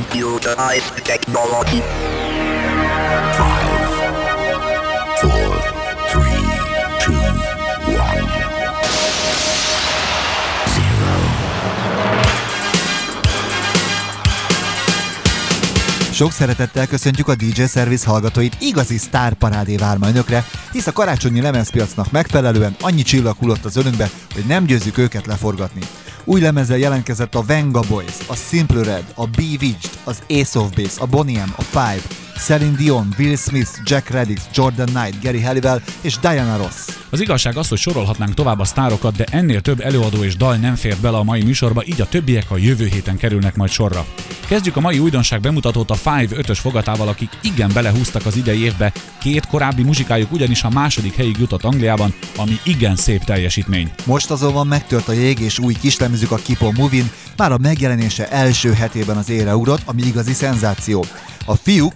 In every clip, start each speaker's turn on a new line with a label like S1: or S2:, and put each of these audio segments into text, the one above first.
S1: computerized technology.
S2: Five, four, three, two, one, zero.
S3: Sok szeretettel köszöntjük a DJ Service hallgatóit, igazi sztárparádé vár önökre, hisz a karácsonyi lemezpiacnak megfelelően annyi csillag hullott az önökbe, hogy nem győzzük őket leforgatni. Új lemezzel jelentkezett a Venga Boys, a Simple Red, a Bewitched, az Ace of Base, a Bonnie M, a Five, Celine Dion, Will Smith, Jack Reddix, Jordan Knight, Gary Halliwell és Diana Ross.
S4: Az igazság az, hogy sorolhatnánk tovább a sztárokat, de ennél több előadó és dal nem fér bele a mai műsorba, így a többiek a jövő héten kerülnek majd sorra. Kezdjük a mai újdonság bemutatót a Five 5-ös fogatával, akik igen belehúztak az idei évbe, két korábbi muzsikájuk ugyanis a második helyig jutott Angliában, ami igen szép teljesítmény.
S3: Most azonban megtört a jég és új kislemezük a Keep on Moving, már a megjelenése első hetében az ére ugrott, ami igazi szenzáció. A fiúk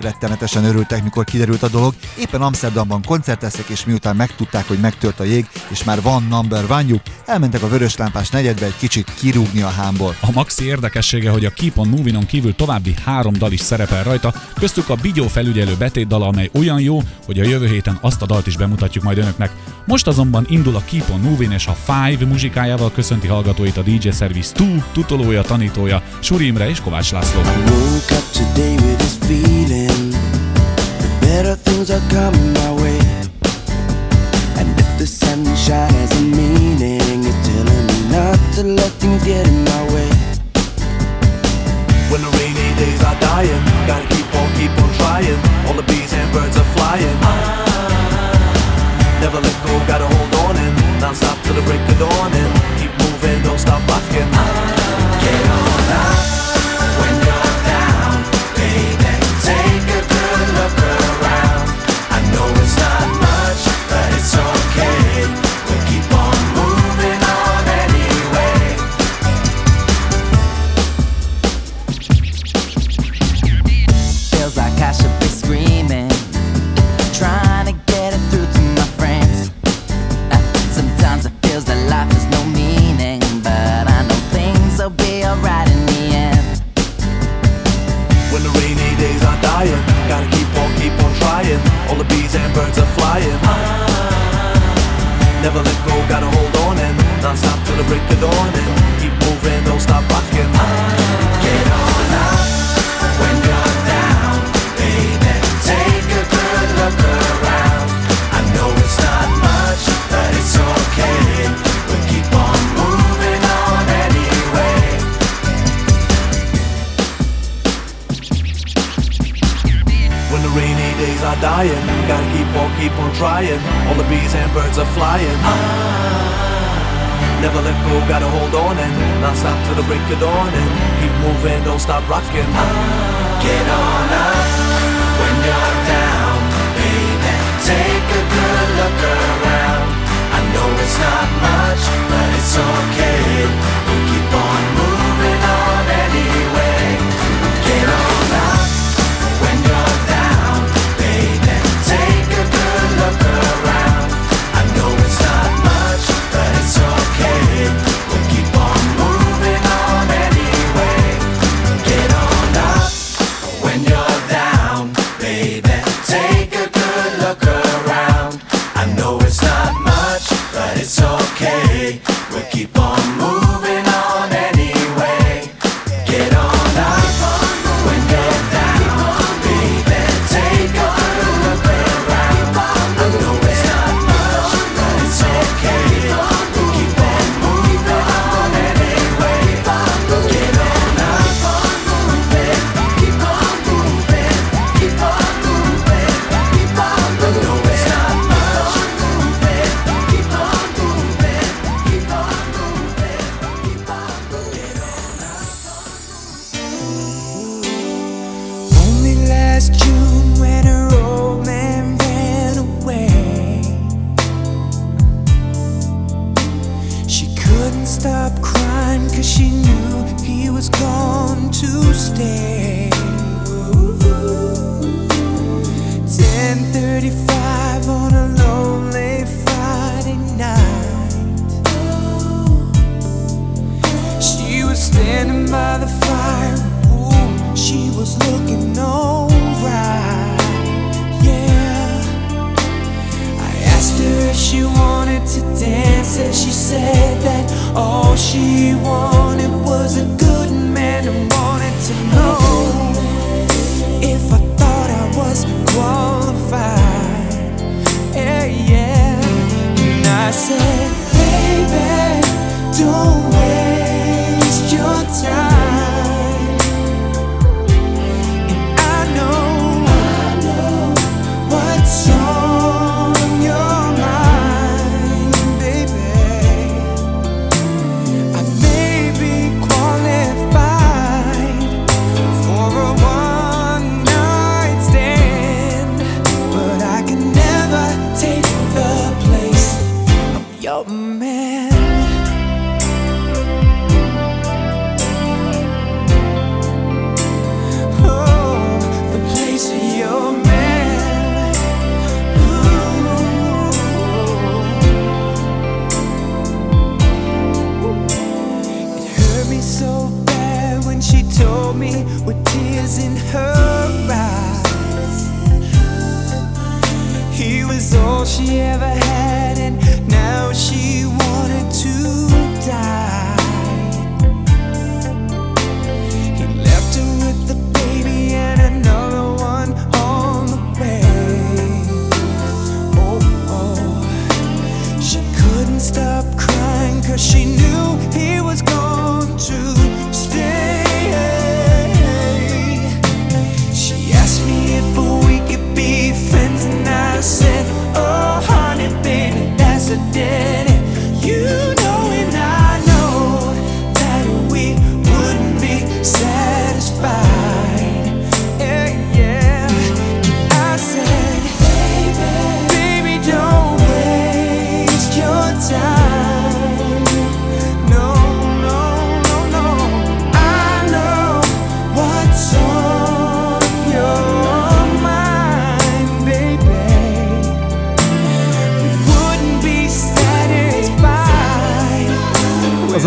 S3: rettenetesen örültek, mikor kiderült a dolog. Éppen Amsterdamban koncerteztek, és miután megtudták, hogy megtört a jég, és már van number one elmentek a vöröslámpás negyedbe egy kicsit kirúgni a hámból.
S4: A maxi érdekessége, hogy a Keep on Moving on kívül további három dal is szerepel rajta, köztük a Bigyó felügyelő betétdala, amely olyan jó, hogy a jövő héten azt a dalt is bemutatjuk majd önöknek. Most azonban indul a Keep on Moving és a Five muzsikájával köszönti hallgatóit a DJ Service 2 tutolója, tanítója, Suri Imre és Kovács László.
S5: woke up today with this feeling better things are coming my way. And if the sunshine has a meaning, it's telling me not to let things get in my way.
S6: When the rainy days are dying, gotta keep on, keep on trying. All the bees and birds are flying. Never let go, gotta hold on and non stop till the break of dawn and keep moving, don't stop rocking. Get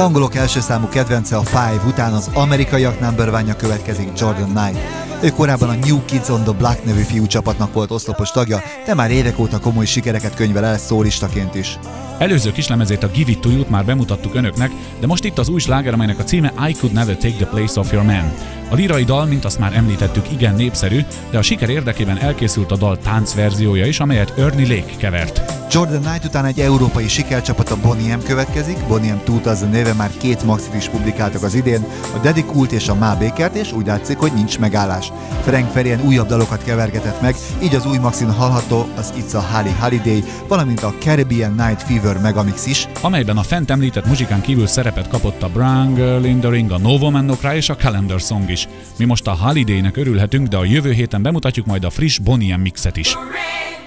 S3: angolok első számú kedvence a Five, után az amerikaiak number következik Jordan Knight. Ő korábban a New Kids on the Block nevű fiú csapatnak volt oszlopos tagja, de már évek óta komoly sikereket könyvel el szólistaként is.
S4: Előző kislemezét a Give It To You-t már bemutattuk önöknek, de most itt az új sláger, amelynek a címe I Could Never Take the Place of Your Man. A lirai dal, mint azt már említettük, igen népszerű, de a siker érdekében elkészült a dal táncverziója is, amelyet Ernie Lake kevert.
S3: Jordan Knight után egy európai sikercsapat a Bonnie M következik, Bonnie M 2000 néve már két maxit is publikáltak az idén, a Daddy Kult és a Bakert, és úgy látszik, hogy nincs megállás. Frank Ferian újabb dalokat kevergetett meg, így az új maxin hallható az It's a Holly Holiday, valamint a Caribbean Night Fever megamix is,
S4: amelyben a fent említett muzsikán kívül szerepet kapott a Brown Girl in the Ring, a Novo Mannokra és a Calendar Song is. Mi most a Holiday-nek örülhetünk, de a jövő héten bemutatjuk majd a friss Bonnie M mixet is.
S6: Everything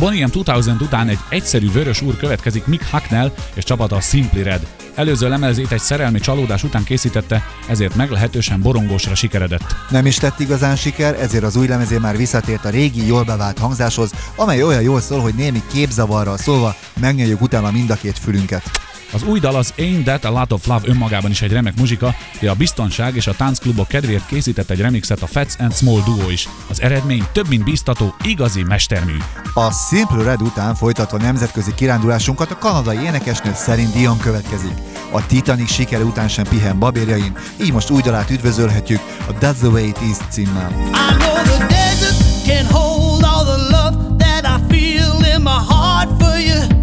S4: Bonnie M 2000 után egy egyszerű vörös úr következik Mick Hucknell és csapata a Simply Red. Előző lemezét egy szerelmi csalódás után készítette, ezért meglehetősen borongósra sikeredett.
S3: Nem is tett igazán siker, ezért az új lemezé már visszatért a régi, jól bevált hangzáshoz, amely olyan jól szól, hogy némi képzavarral szólva megnyeljuk utána mind a két fülünket.
S4: Az új dal az Ain't That a Lot of Love önmagában is egy remek muzsika, de a biztonság és a táncklubok kedvéért készített egy remixet a Fats and Small Duo is. Az eredmény több mint biztató, igazi mestermű.
S3: A Simple Red után folytatva nemzetközi kirándulásunkat a kanadai énekesnő szerint Dion következik. A Titanic sikere után sem pihen babérjain, így most új dalát üdvözölhetjük a That's the Way It Is címmel.
S7: I know the desert can hold all the love that I feel in my heart for you.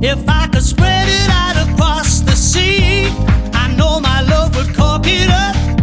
S7: If I could spread it out across the sea, I know my love would cork it up.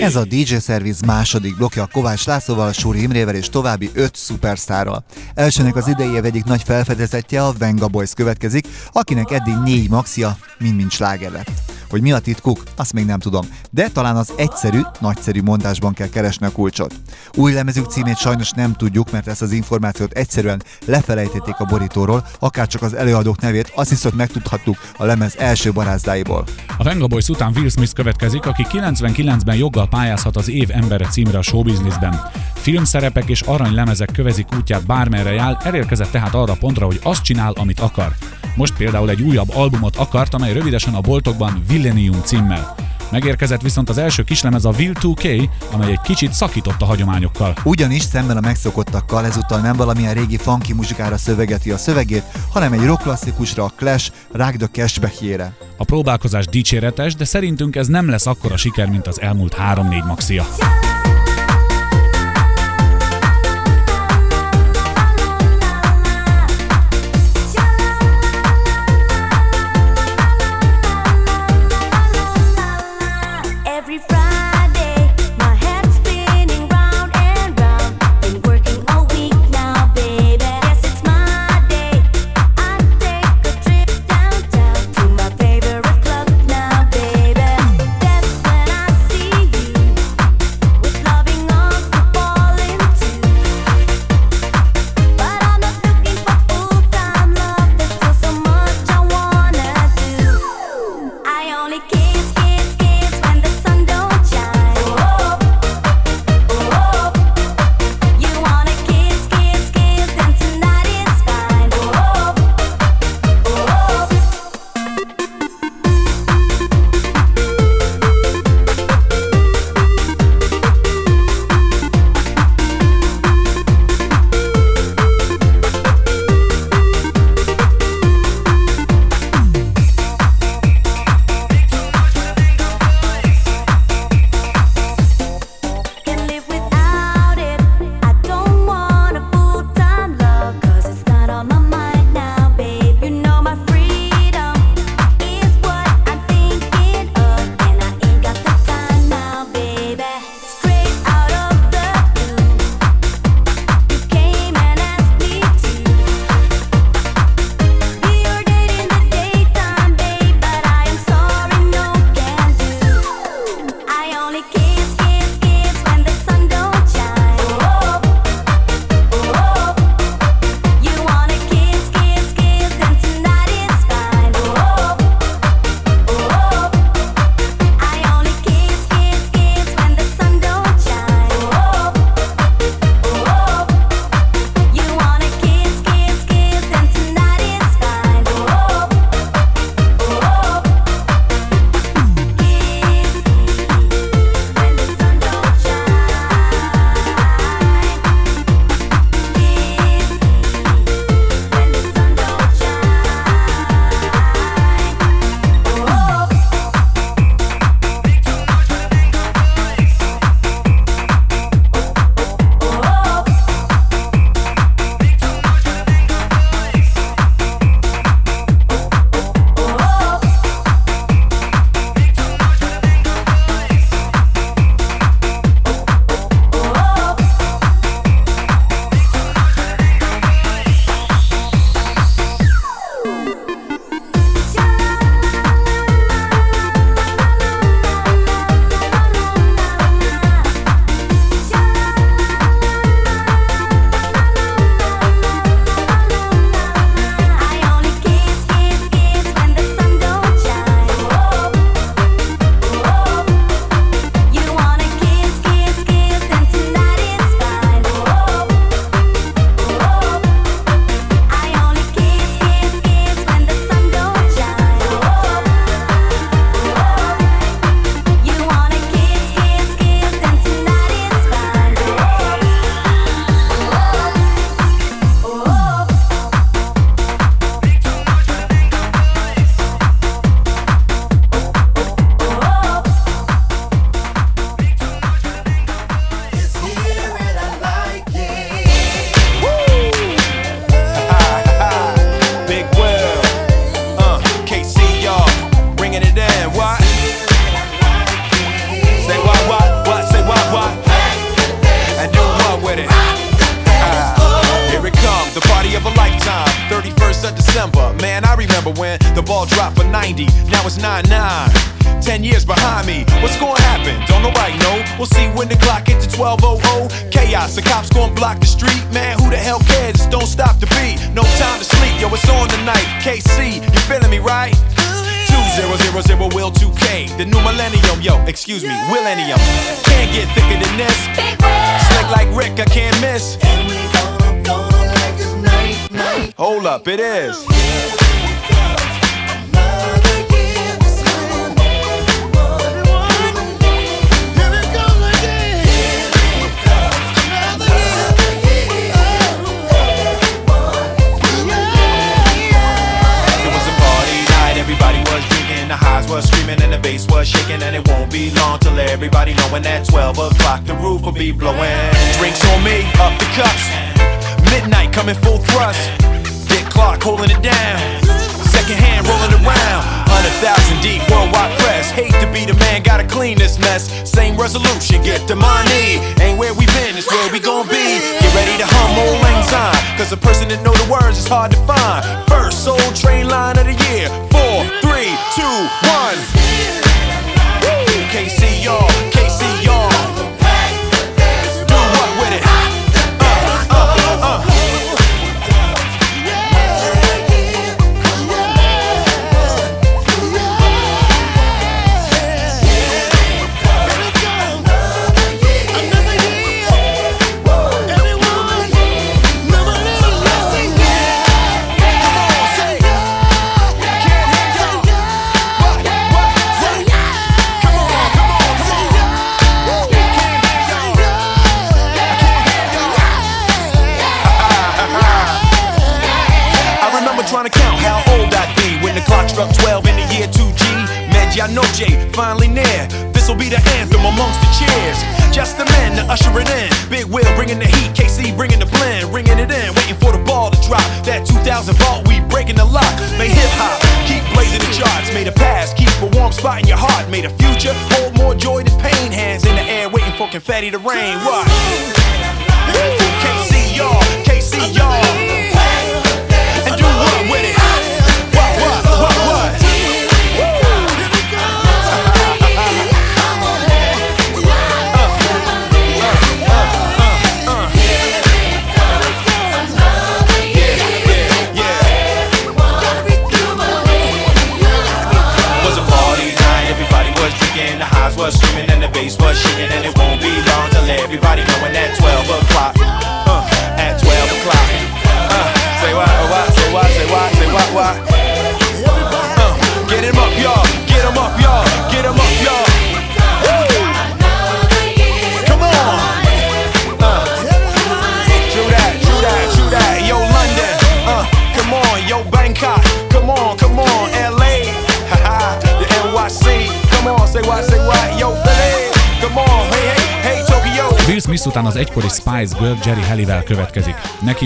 S3: Ez a DJ Service második blokja Kovács Lászlóval, Súri Imrével és további öt szupersztárral. Elsőnek az idei év egyik nagy felfedezetje a Venga Boys következik, akinek eddig négy maxia mind-mind sláger lett. Hogy mi a titkuk, azt még nem tudom, de talán az egyszerű, nagyszerű mondásban kell keresni a kulcsot. Új lemezük címét sajnos nem tudjuk, mert ezt az információt egyszerűen lefelejtették a borítóról, akár csak az előadók nevét, azt viszont megtudhattuk a lemez első barázdáiból.
S4: A Venga Boys után Will Smith következik, aki 99-ben joggal pályázhat az év embere címre a showbizniszben. Filmszerepek és aranylemezek kövezik útját bármerre jár, elérkezett tehát arra pontra, hogy azt csinál, amit akar. Most például egy újabb albumot akart, amely rövidesen a boltokban Villenium címmel. Megérkezett viszont az első kislemez a Will 2K, amely egy kicsit szakított a hagyományokkal.
S3: Ugyanis szemben a megszokottakkal ezúttal nem valamilyen régi funky muzsikára szövegeti a szövegét, hanem egy rock klasszikusra, a Clash, Rock the Cashback-jére.
S4: A próbálkozás dicséretes, de szerintünk ez nem lesz akkora siker, mint az elmúlt 3-4 maxia.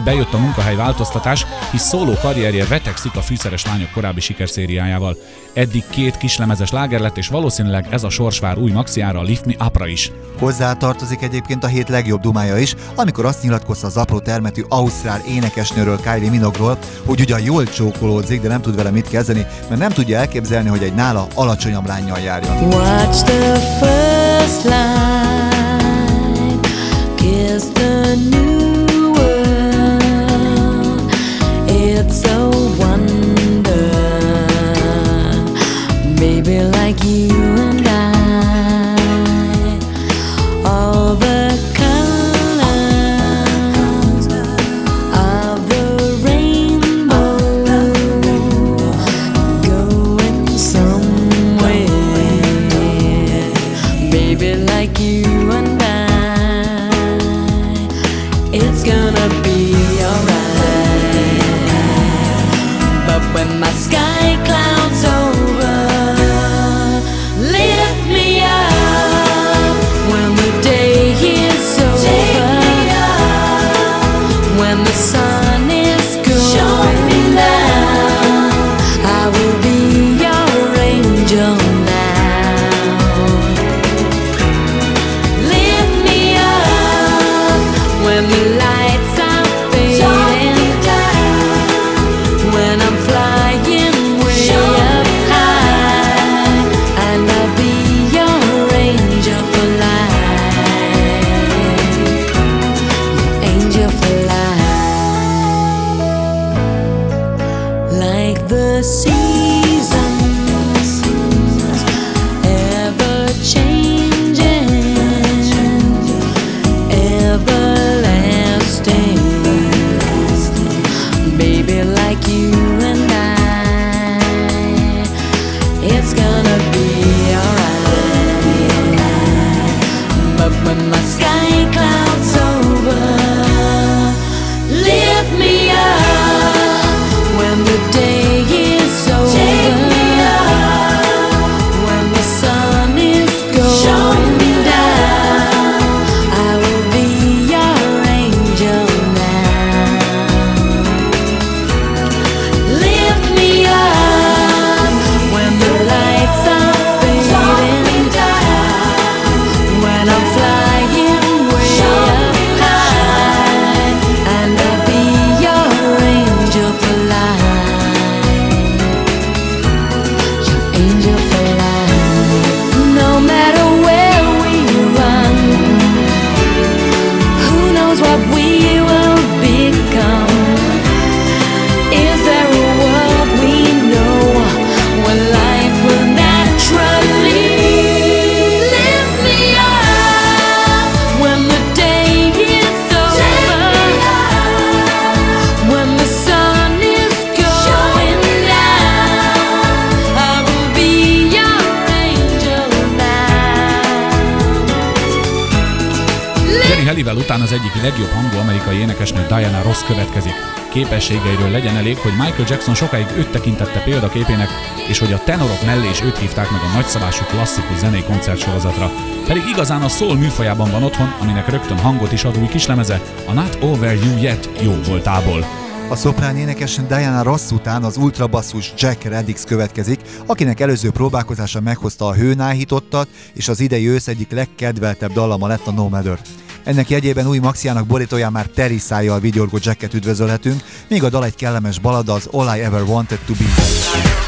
S4: bejött a munkahely változtatás, hisz szóló karrierje vetekszik a fűszeres lányok korábbi sikerszériájával. Eddig két kislemezes láger lett, és valószínűleg ez a sorsvár új maxiára, a Lift Me Upra is.
S3: Hozzá tartozik egyébként a hét legjobb dumája is, amikor azt nyilatkozta az apró termetű ausztrál énekesnőről Kylie Minogról, hogy ugyan jól csókolódzik, de nem tud vele mit kezdeni, mert nem tudja elképzelni, hogy egy nála alacsonyabb lányjal járjon.
S8: Watch the first line, kiss the new love. legjobb hangú amerikai énekesnő Diana Ross következik. Képességeiről legyen elég, hogy Michael Jackson sokáig őt tekintette példaképének, és hogy a tenorok mellé is őt hívták meg a nagyszabású klasszikus zenei koncertsorozatra. Pedig igazán a szól műfajában van otthon, aminek rögtön hangot is ad új kislemeze, a Not Over You Yet jó voltából.
S9: A szoprán énekes Diana Ross után az ultrabasszus Jack Reddix következik, akinek előző próbálkozása meghozta a hőnáhítottat, és az idei ősz egyik legkedveltebb dallama lett a No Matter. Ennek jegyében új Maxiának borítóján már teri szájjal vigyorgó jacket üdvözölhetünk, míg a dal egy kellemes balada az
S10: All I Ever Wanted To Be.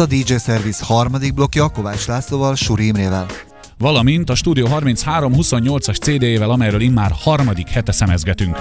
S10: a
S11: DJ Service
S3: harmadik blokja Kovács Lászlóval, Suri Imrével
S4: valamint a Studio 33 28-as CD-ével, amelyről immár harmadik hete szemezgetünk.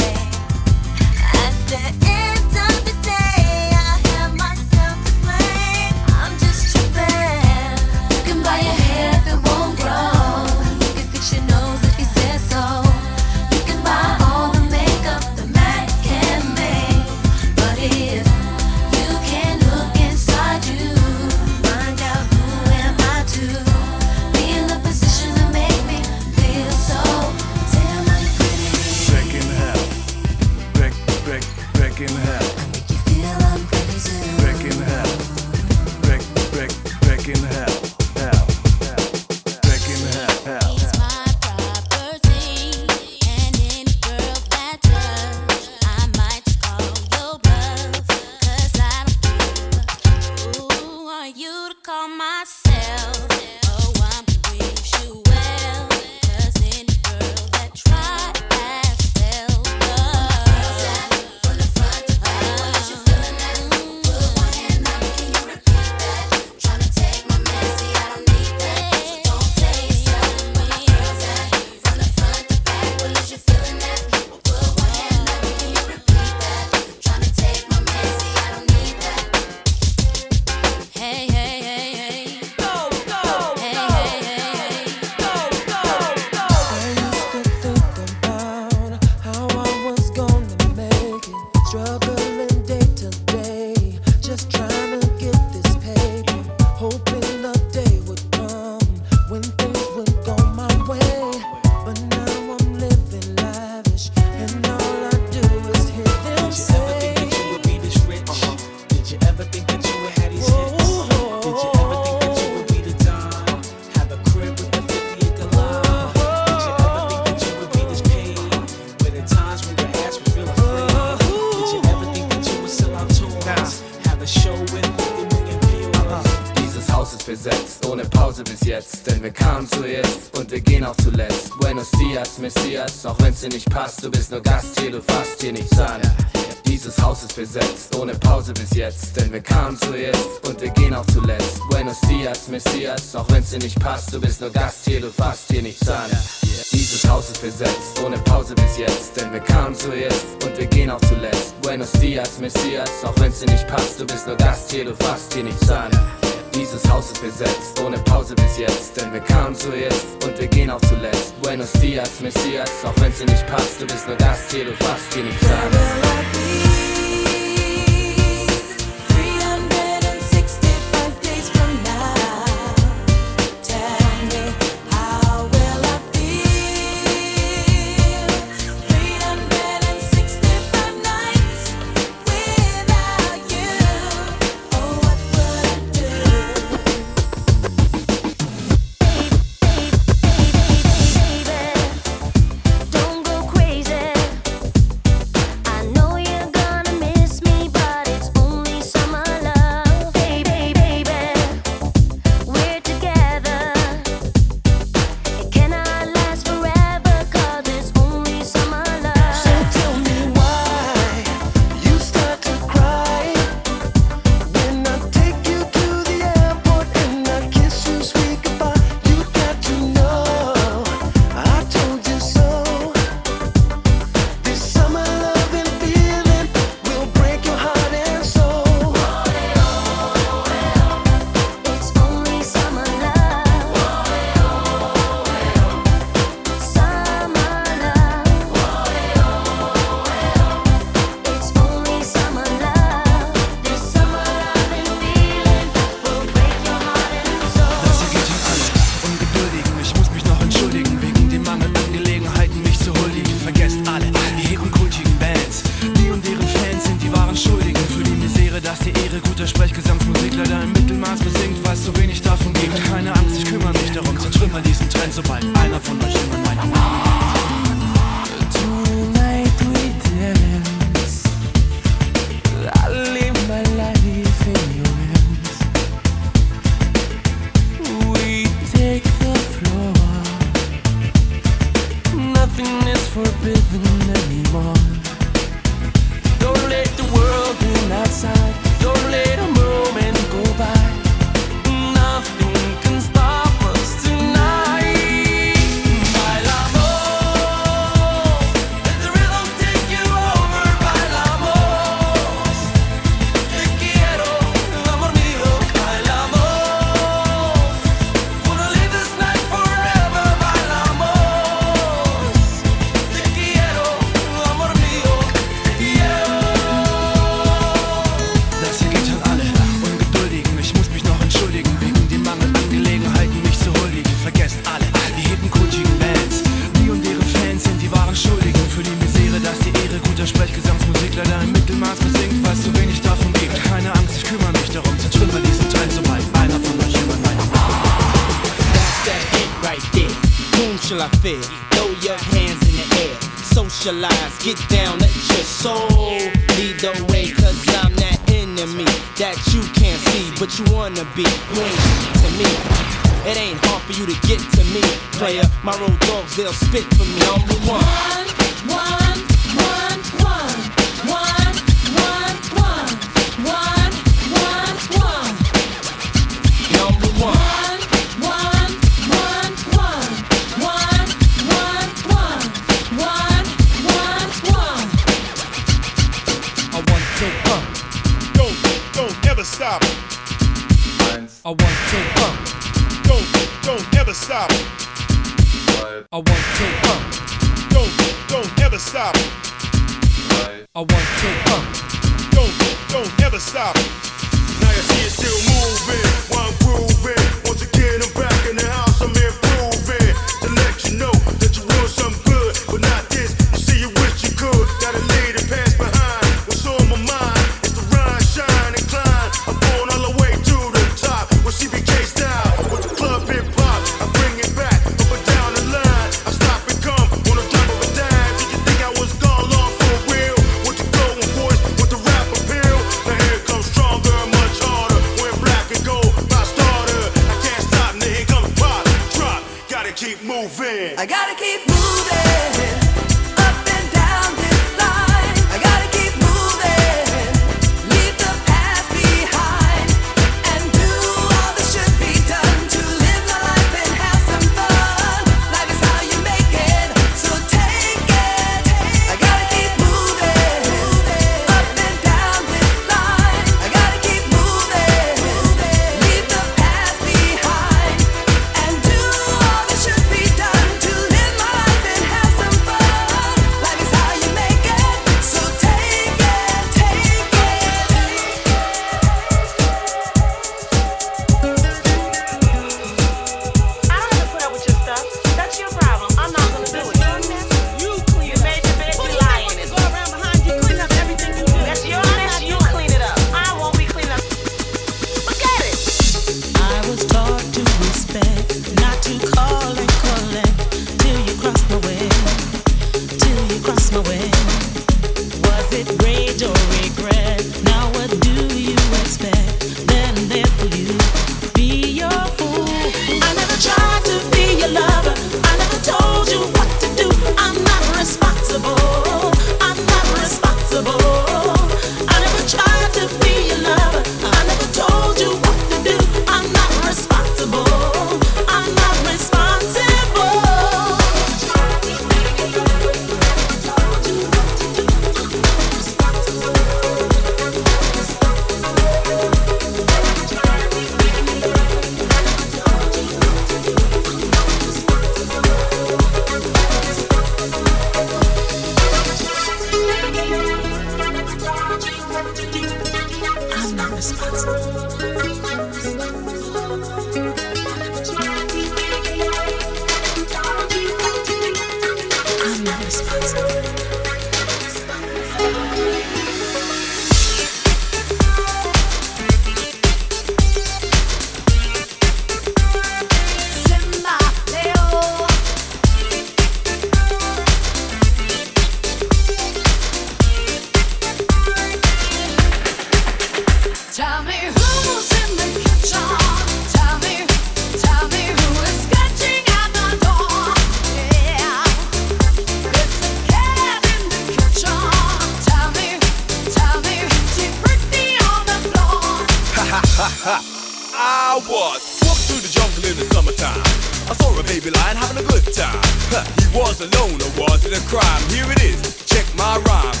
S12: Baby
S13: lion having a good time. Huh, he was alone, or was it a crime? Here it is, check my rhyme.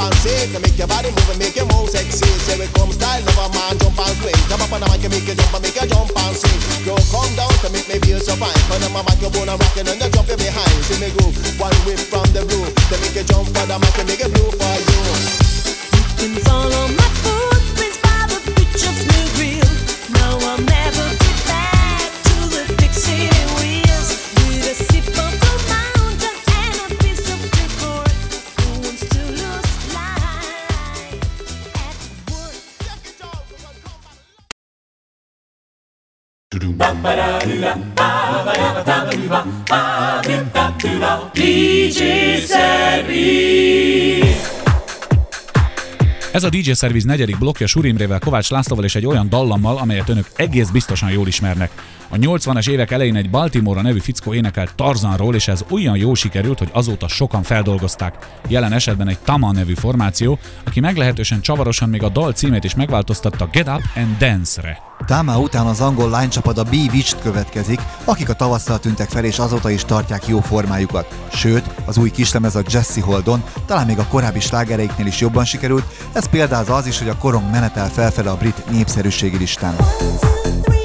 S13: And
S14: sing, make your body move and make you more sexy. Say we come style, never man jump and swing. Come up on the mic and make you jump and make you jump and sing. Girl, come down to make me feel so fine. Put on my mic, you wanna rockin' and you jump it behind. See me go one whip from the roof to make you jump on the mic and make it blue for you.
S4: Ez a DJ Service negyedik blokja Surimrével, Kovács Lászlóval és egy olyan dallammal, amelyet önök egész biztosan jól ismernek. A 80-as évek elején egy Baltimore nevű fickó énekelt Tarzanról, és ez olyan jó sikerült, hogy azóta sokan feldolgozták. Jelen esetben egy Tama nevű formáció, aki meglehetősen csavarosan még a dal címét is megváltoztatta Get Up and Dance-re.
S3: Támá után az angol lánycsapat a B-Witched következik, akik a tavasszal tűntek fel és azóta is tartják jó formájukat. Sőt, az új kislemez a Jesse Holdon talán még a korábbi slágereiknél is jobban sikerült, ez példázza az is, hogy a korong menetel felfele a brit népszerűségi listán.
S15: Up and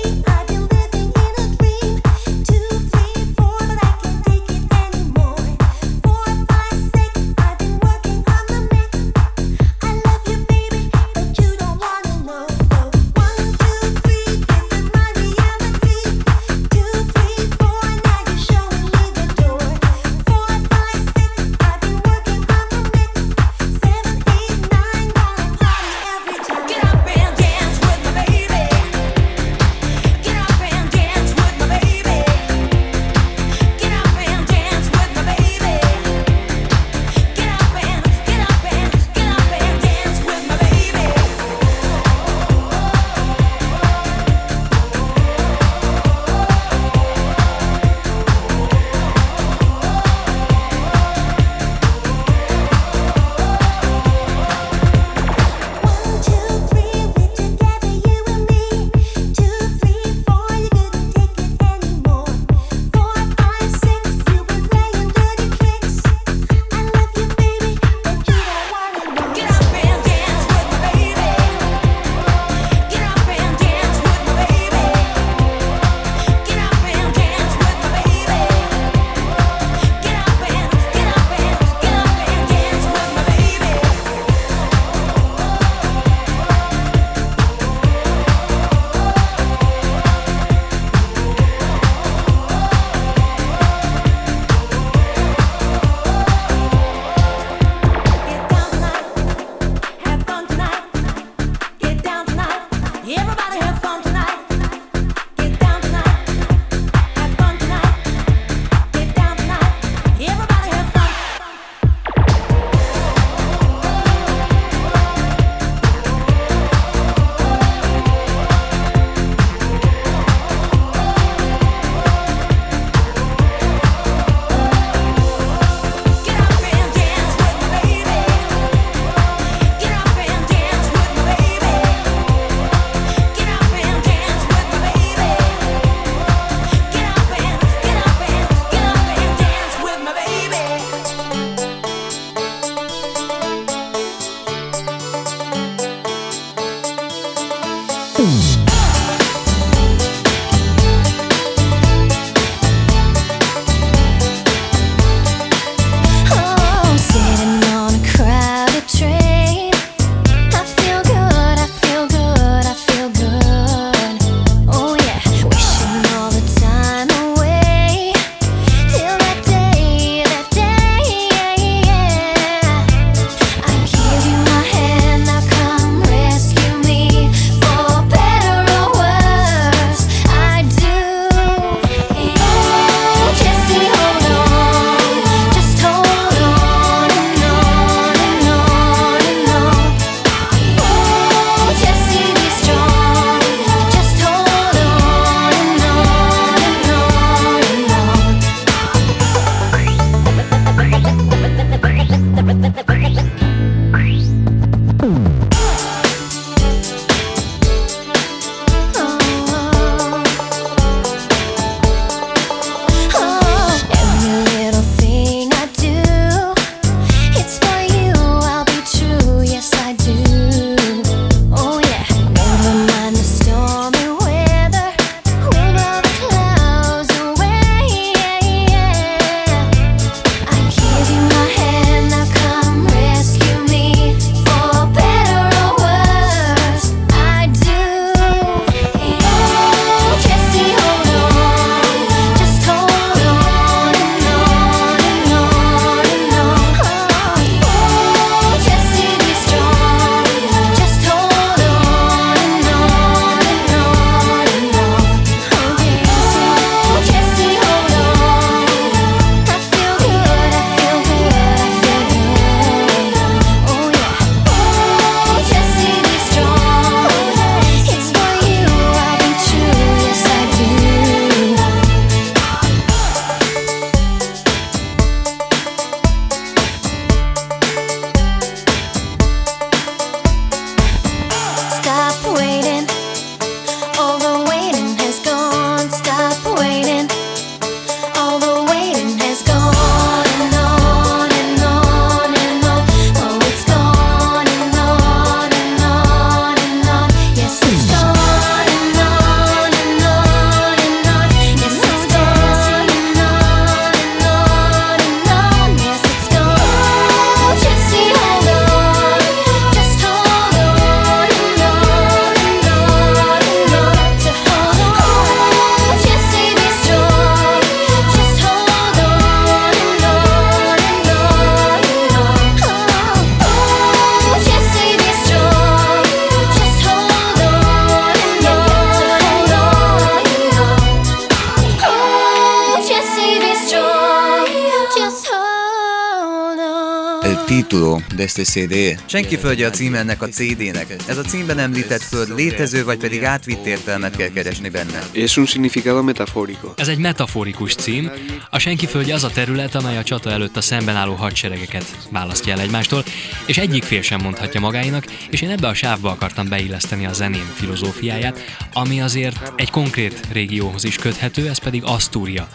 S16: título de este CD. Senki földje a cím ennek a CD-nek. Ez a címben említett föld létező, vagy pedig átvitt értelmet kell keresni benne.
S17: Es un significado metafórico.
S18: Ez egy metaforikus cím. A senki földje az a terület, amely a csata előtt a szemben álló hadseregeket választja el egymástól, és egyik fél sem mondhatja magáinak, és én ebbe a sávba akartam beilleszteni a zeném filozófiáját, ami azért egy konkrét régióhoz is köthető, ez pedig Asztúria.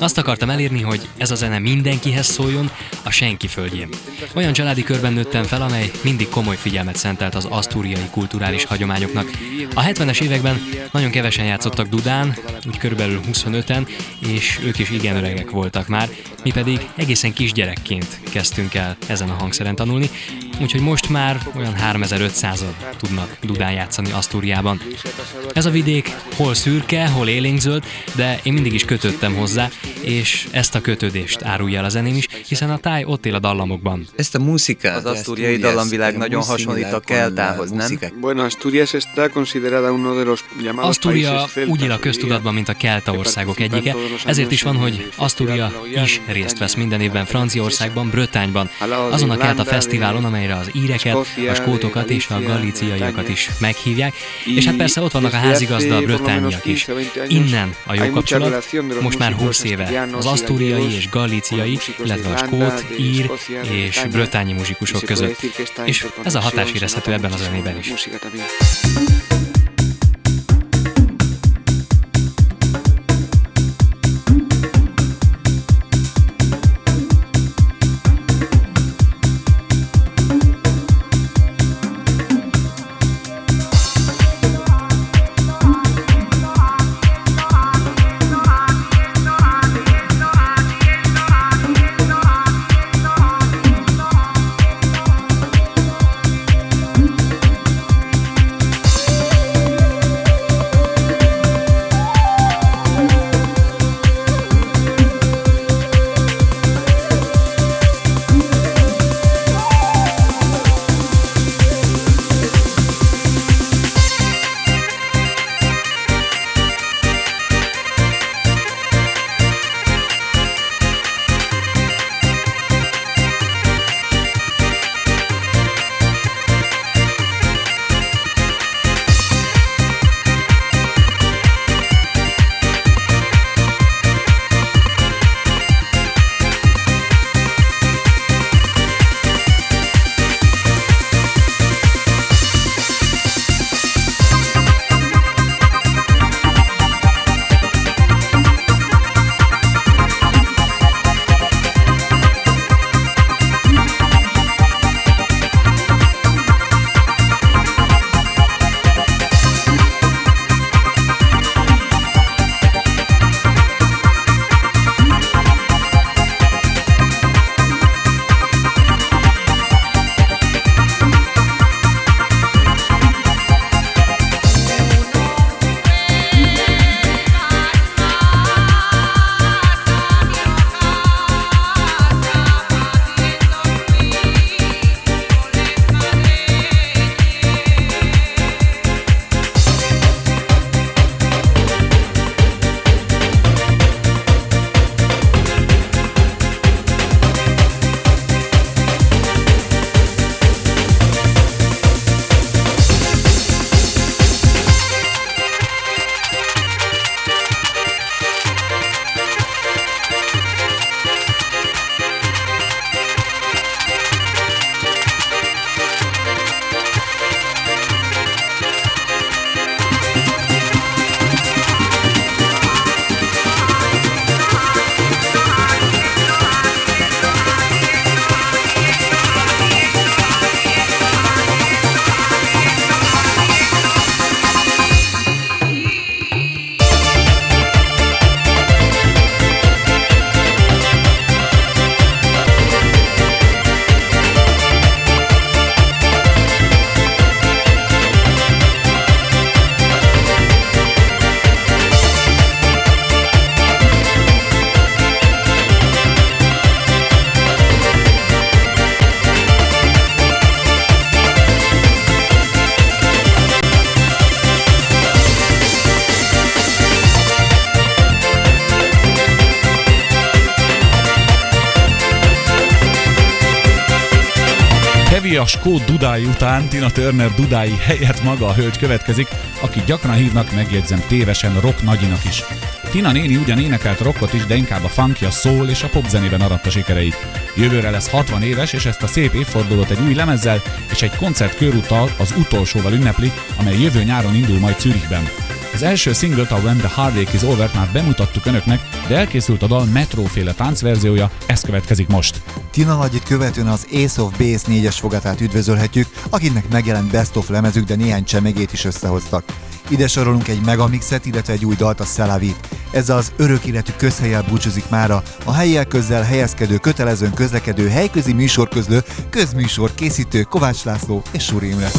S18: Azt akartam elérni, hogy ez a zene mindenkihez szóljon, a senki földjén. Olyan családi körben nőttem fel, amely mindig komoly figyelmet szentelt az asztúriai kulturális hagyományoknak. A 70-es években nagyon kevesen játszottak Dudán, úgy körülbelül 25-en, és ők is igen öregek voltak már, mi pedig egészen kisgyerekként kezdtünk el ezen a hangszeren tanulni, úgyhogy most már olyan 3500-an tudnak Dudán játszani Asztúriában. Ez a vidék hol szürke, hol élénkzöld, de én mindig is kötöttem hozzá, és ezt a kötődést árulja el a zeném is, hiszen a táj ott él a dallamokban.
S16: Ezt a muszikát, az asztúriai dallamvilág nagyon hasonlít a keltához, nem?
S17: Bueno, Asturias está considerada uno de los llamados celtas.
S18: úgy él a köztudatban, mint a kelta országok egyike, ezért is van, hogy Asztúria is részt vesz minden évben Franciaországban, Brötányban, azon a kelta fesztiválon, amelyre az íreket, a skótokat és a galíciaiakat is meghívják, és hát persze ott vannak a házigazda, a brötányiak is. Innen a jó kapcsolat, most már 20 éve az asztúriai és galíciai, illetve a skót, ír és brötányi muzsikusok között. És ez a hatás érezhető ebben a zenében is.
S4: A Skó dudái után Tina Turner dudái helyett maga a hölgy következik, aki gyakran hívnak, megjegyzem tévesen, rock nagyinak is. Tina néni ugyan énekelt rockot is, de inkább a funky, a soul és a pop zenében aratta sikereit. Jövőre lesz 60 éves, és ezt a szép évfordulót egy új lemezzel és egy koncert körúttal az utolsóval ünnepli, amely jövő nyáron indul majd Zürichben. Az első singlet, a When the Heartache is Over már bemutattuk önöknek, de elkészült a dal metróféle táncverziója, ez következik most.
S3: Tina Nagyit követően az Ace of Base 4-es fogatát üdvözölhetjük, akinek megjelent Best of lemezük, de néhány csemegét is összehoztak. Ide sorolunk egy megamixet, illetve egy új dalt a Szelavit. Ezzel az örök életű közhelyel búcsúzik mára a helyiek közzel helyezkedő, kötelezőn közlekedő, helyközi műsorközlő, közműsor készítő Kovács László és Suri Imre.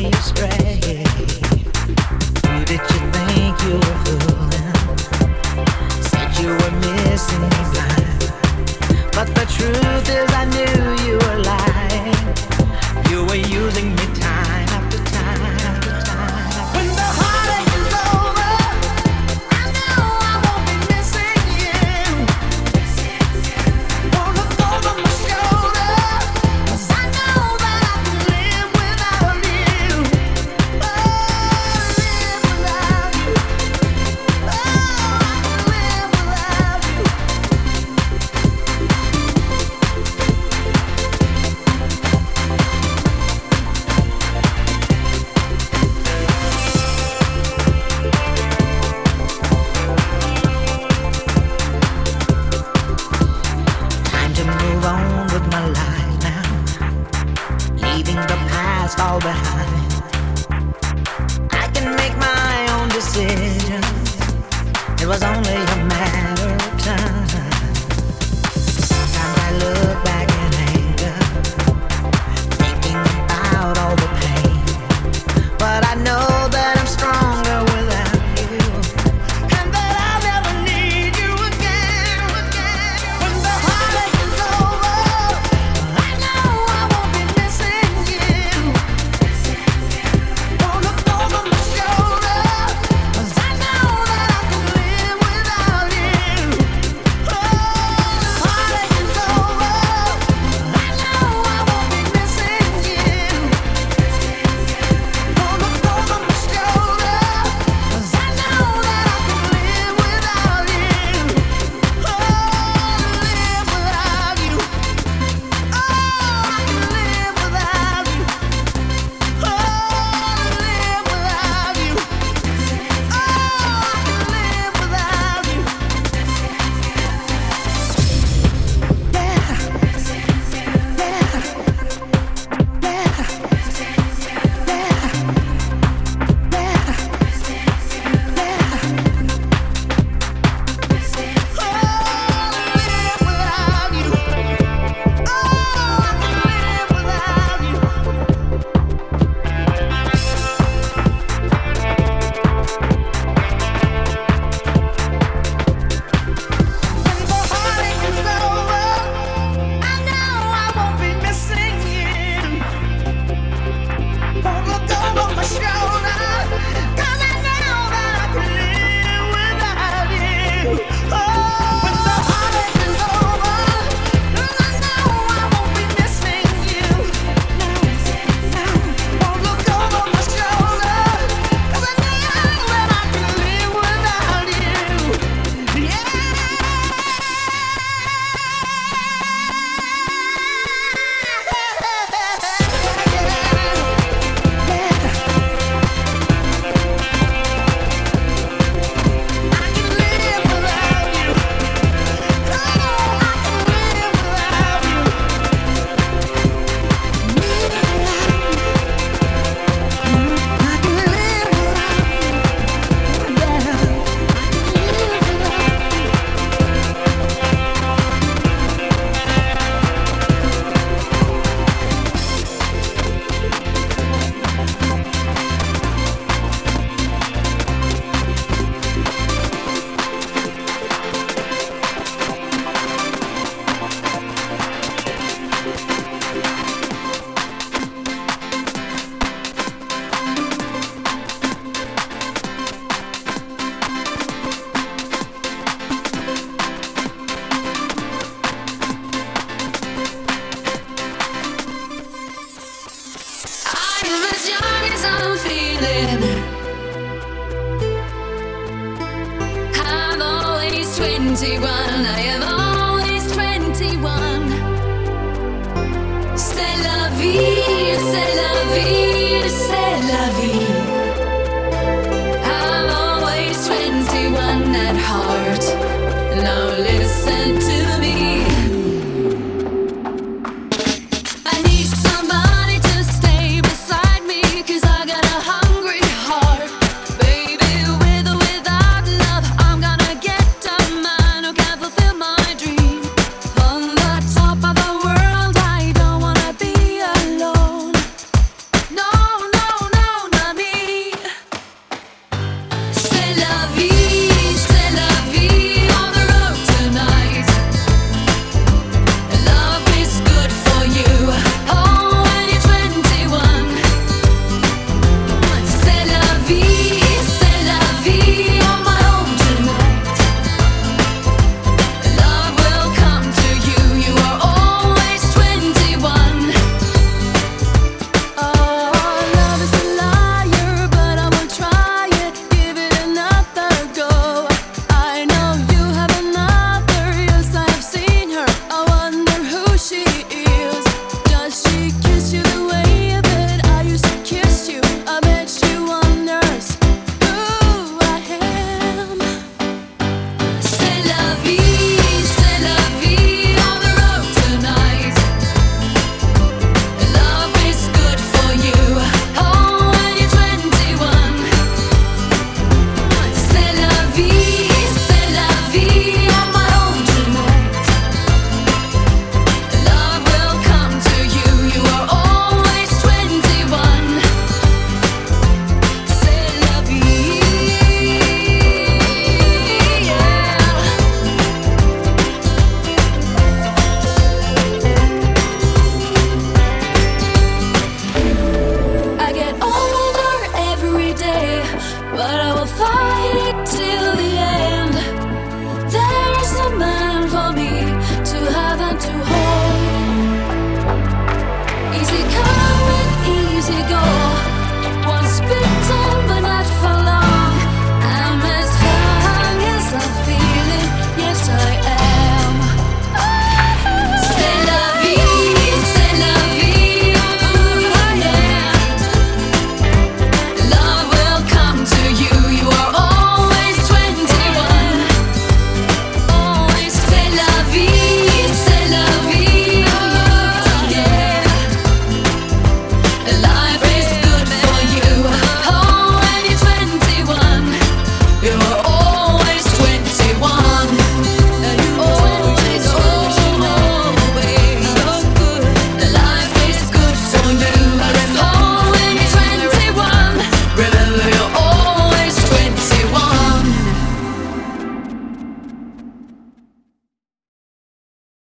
S19: Me astray.